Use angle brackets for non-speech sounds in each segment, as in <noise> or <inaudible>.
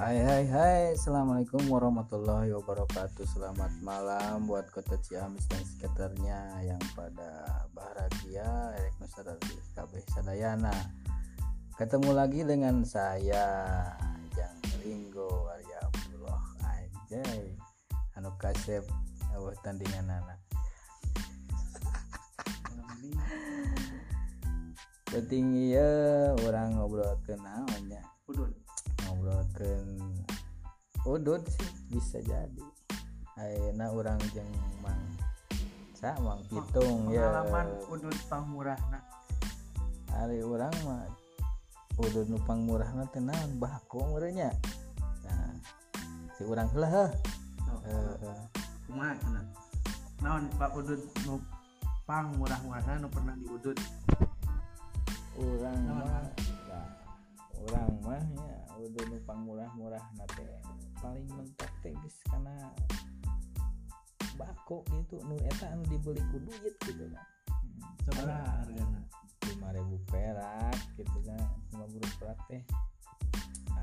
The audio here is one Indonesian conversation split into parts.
Hai hai hai. Assalamualaikum warahmatullahi wabarakatuh. Selamat malam buat kota Ciamis dan sekitarnya Yang pada bahagia. Erek Nusarari KB Sadayana. Ketemu lagi dengan saya Jang Ringo Arya Abdullah. Anjay Anu kasep Awah tandingan anak. Penting iya orang ngobrol ke namanya Udun. Oh, udut sih bisa jadi. Aina orang jeng mang sa mang pitung ya. Pengalaman udud pangmurahna. Ari orang mah udud nu pangmurahna teh naon? Bako meureunnya. Nah si urang heula heuh oh. kumaha cenah naon pak udud nu pangmurah-murahna nu pernah diudud? Urang mah orang mah ya udah nupang murah-murah nate. Paling mentok teh geus kana bako gitu. Nu eta anu dibeli ku duit gitu kan. Sabaraha hargana? lima ribu perak gitu kan. Lima ribu perak teh.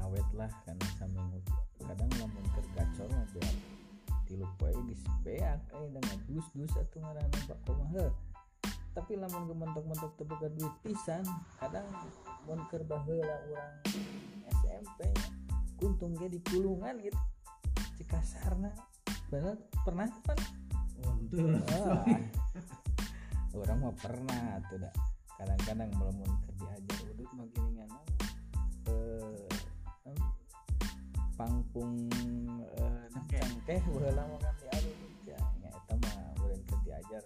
Awet lah karena saminggu kadang lamun tergacor mah beak. Tilu poe geus beak eh dengan dus dus atuh ngaranna bako mah. Tapi lamun gementok-mentok teu boga duit pisan kadang mun keur baheula urang SMP nya. Kuntung ge di pulungan gitu. Cikasarna. Bener pernah kan? Oh, betul. Ah. orang mah pernah tuh dah. Kadang-kadang melamun ke diajar udut mah giringan eh pangpung eh Cangkeh. cangkeh baheula mah kan diaduk ya eta mah urang ke diajar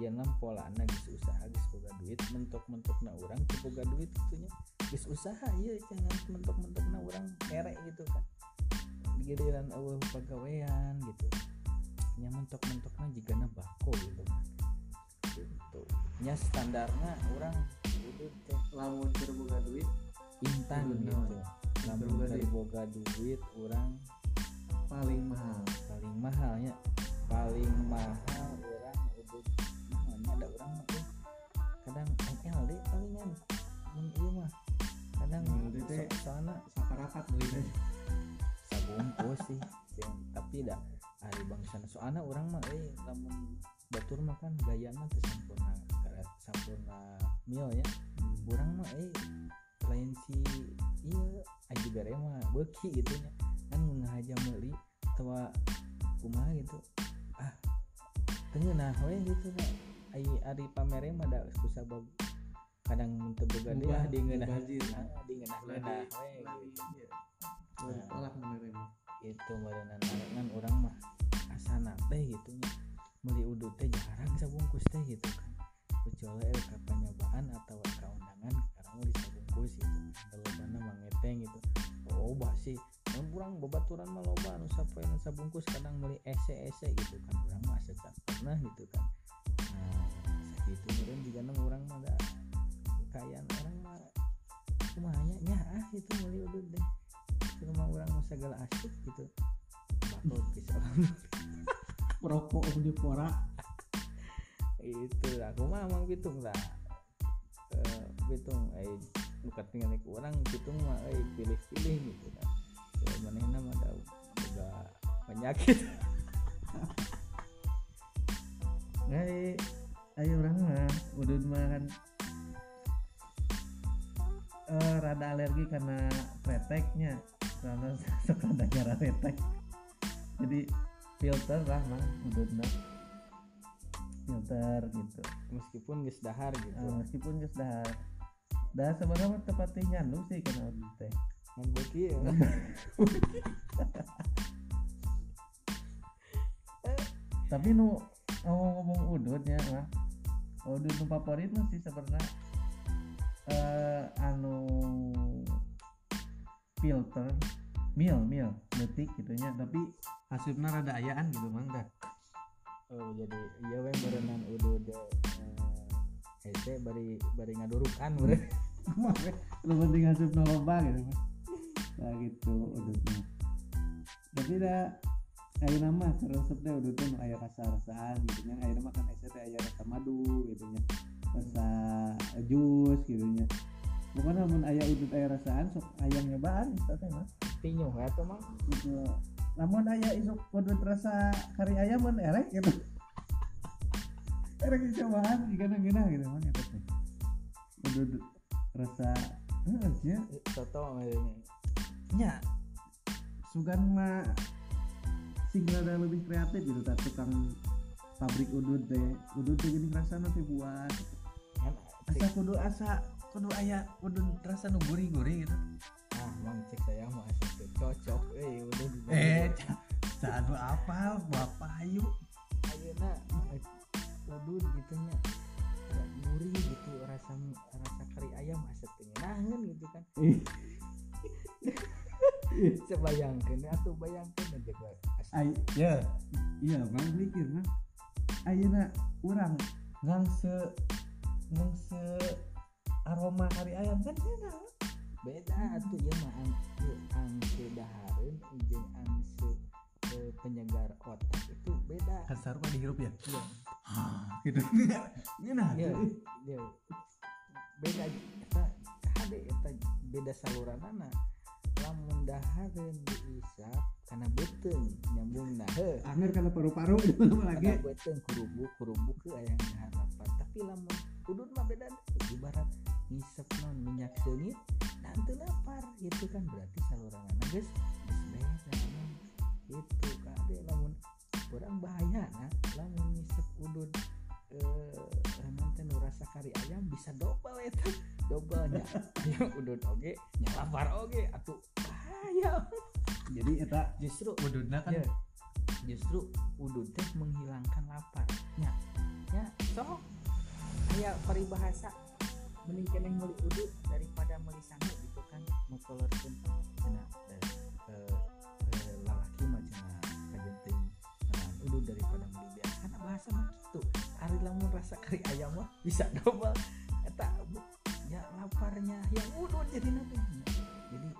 ieu nam polana geus usaha geus boga duit mentok-mentokna urang teu boga duit kitu nya geus usaha ieu jangan mentok-mentokna urang kere gitu kan. Giliran eueuh pagawean gitu. Nya mentok-mentokna jigana bako gitu kan. Gitu. Nya standarnya orang udut teh Lamun keur boga duit intan gitu. lamun boga keur duit. orang paling mahal. paling mahalnya paling mahal orang namanya ada orang mah eh, kadang MLD palingan mun ieu mah. Kadang MLD soalna Saparapat beli teh. sabungkus sih tapi dah hari bangsana. Soalnya orang mah eh lamun batur mah kan gayana teu sampurna kara- sampurna mil ya. Orang mah eh lain si iya aja bare mah beuki gitu nya. Kan ngahaja meuli tua kumaha gitu. Ah teu nah we gitu na ai ari pamere mah da kusabab kadang mun teu boga deui Ubah, di ngeunah ah, we gitu. Ulah tolak menerima. itu badangan arengan orang mah asana teh gitu beli udut teh jarang sabungkus teh gitu kan. Kecuali ke penyobaan atau ke undangan sekarang mau disabungkus gitu. Kalau mana mangeteng gitu. Oh sih. Yang kurang babaturan mah loba anu sapoe nu sabungkus kadang beli ese ese gitu kan. Orang mah pernah gitu kan sakitu meureun juga nang urang mah da kayaan orang mah kumanya nya ah itu beli udut deh. Rumah orang mah segala asik gitu. Bakal bisa Rokok di pora. itu aku mah emang pitung lah. Eh, pitung eh bukan tinggal ke orang pitung mah eh pilih-pilih gitu kan ya mana mah ada juga penyakit. <laughs> Ngai ayo orang mah udun mah kan eh, rada alergi karena reteknya. Karena <laughs> suka ada darah retek. Jadi filter lah mah udun mah. Filter gitu. Meskipun geus dahar gitu. Eh, meskipun geus dah dah sebenarnya tepatnya nyandung sih karena teh. Beki ya <laughs> <laughs> tapi nu ngomong-ngomong udutnya mah udut nu favorit mah sih sebenarnya. Eh anu filter. Mil mil detik gitu nya tapi hasilnya rada ayaan gitu mang dah. Oh jadi iya we berenang udah udah hese bari bari ngadurukan beureun <laughs> lu penting hasil loba gitu nah gitu udutnya tapi dah ayo nama resep deh udut teh aya rasa-rasaan gitu nya ayo nama kan aya teh aya rasa madu gitu nya rasa jus gitu nya bukan namun ayah udut ayah rasaan sok ayam nyobaan eta teh mah pinyuh ya tuh mah gitu. Namun aya isuk udut rasa kari ayam mun erek gitu. Erek cobaan gimana gimana gitu mah gitu teh. Udut rasa heeh nya Toto maksudnya nya sugan mah sing rada lebih kreatif gitu tak tukang pabrik udut teh udut teh gini rasana teh buat? Gitu. asa kudu asa kudu aya udut rasa nu gurih-gurih gitu. Ah mang cek saya mah asal teu cocok. Eh udah eh sanu apa bapak ayu? Ayeuna udud gitu nya Ada gurih gitu rasa rasa kari ayam asa teu ngeunangeun gitu kan <laughs> sebayangkeun atuh bayangkeun aja gua asa Ay, ya iya bang mikir mah ayeuna urang ngang se ngang se aroma kari ayam kan enak beda atuh ieu mah ang ieu angse dahareun jeung angse eh, penyegar otak itu beda. Kan sarua dihirup ya? Iya. Gitu. Enak <laughs> iya iya beda eta hade eta beda saluranana lamun dahareun diisap kana beuteung nyambungna heuh. Anger kana paru-paru <laughs> lagi. Karena beuteung kurubu kurubu ke aya dahar rapat tapi lamun udun mah beda ibarat ngisep non minyak seungit nanti lapar itu kan berarti saluranana geus geus beda itu kade lamun orang bahaya nah lamun ngisep udun eh nanti nu rasa kari ayam bisa double itu doublenya ayam <laughs> udun oge nya lapar oge atuh. Bahaya jadi eta justru ududna kan? Ya, justru udud teh menghilangkan lapar nya. Nya sok. Kayak paribahasa mending keneh meuli udud daripada meuli sangu gitu kan. Mukolorkeun cenah eh, eh, eh, lalaki mah cenah kajenting udud daripada meuli beas karena bahasa mah gitu. Ari lamun rasa kari ayam mah bisa double ya laparnya. Yang udud jadi nanti. Jadi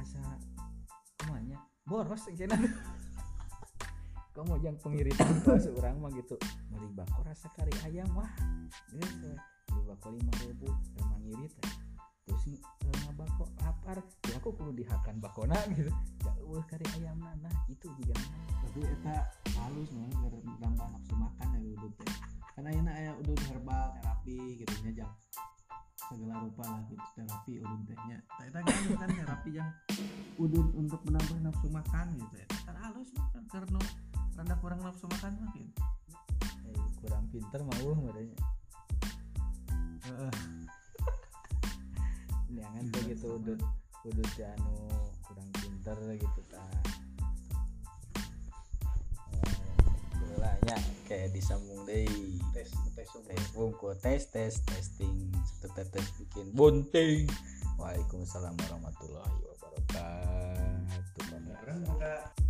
asa semuanya boros kena <laughs> kamu yang pengiritan kalau seorang mah gitu. Beli bako rasa kari ayam wah. Ini beli bako lima ribu emang ngirit terus eh, ngabako lapar. Ya aku perlu dihakan bakona gitu. Ya wah kari ayam nah itu juga tapi eta halus mah biar nambah nafsu makan ya udud teh kan ayeuna aya udud herbal terapi gitu nya jang segala rupa lah gitu terapi udud tehnya eta kan kan terapi yang udud untuk menambah nafsu makan gitu ya. Kan halus kan karena rada kurang nafsu makan mah gitu. Eh, kurang pinter mau Heeh. <laughs> jangan kayak gitu udut udut anu kurang pinter gitu disambung deh tes tes tes bungku tes tes testing satu tetes bikin bunting. Waalaikumsalam warahmatullahi wabarakatuh.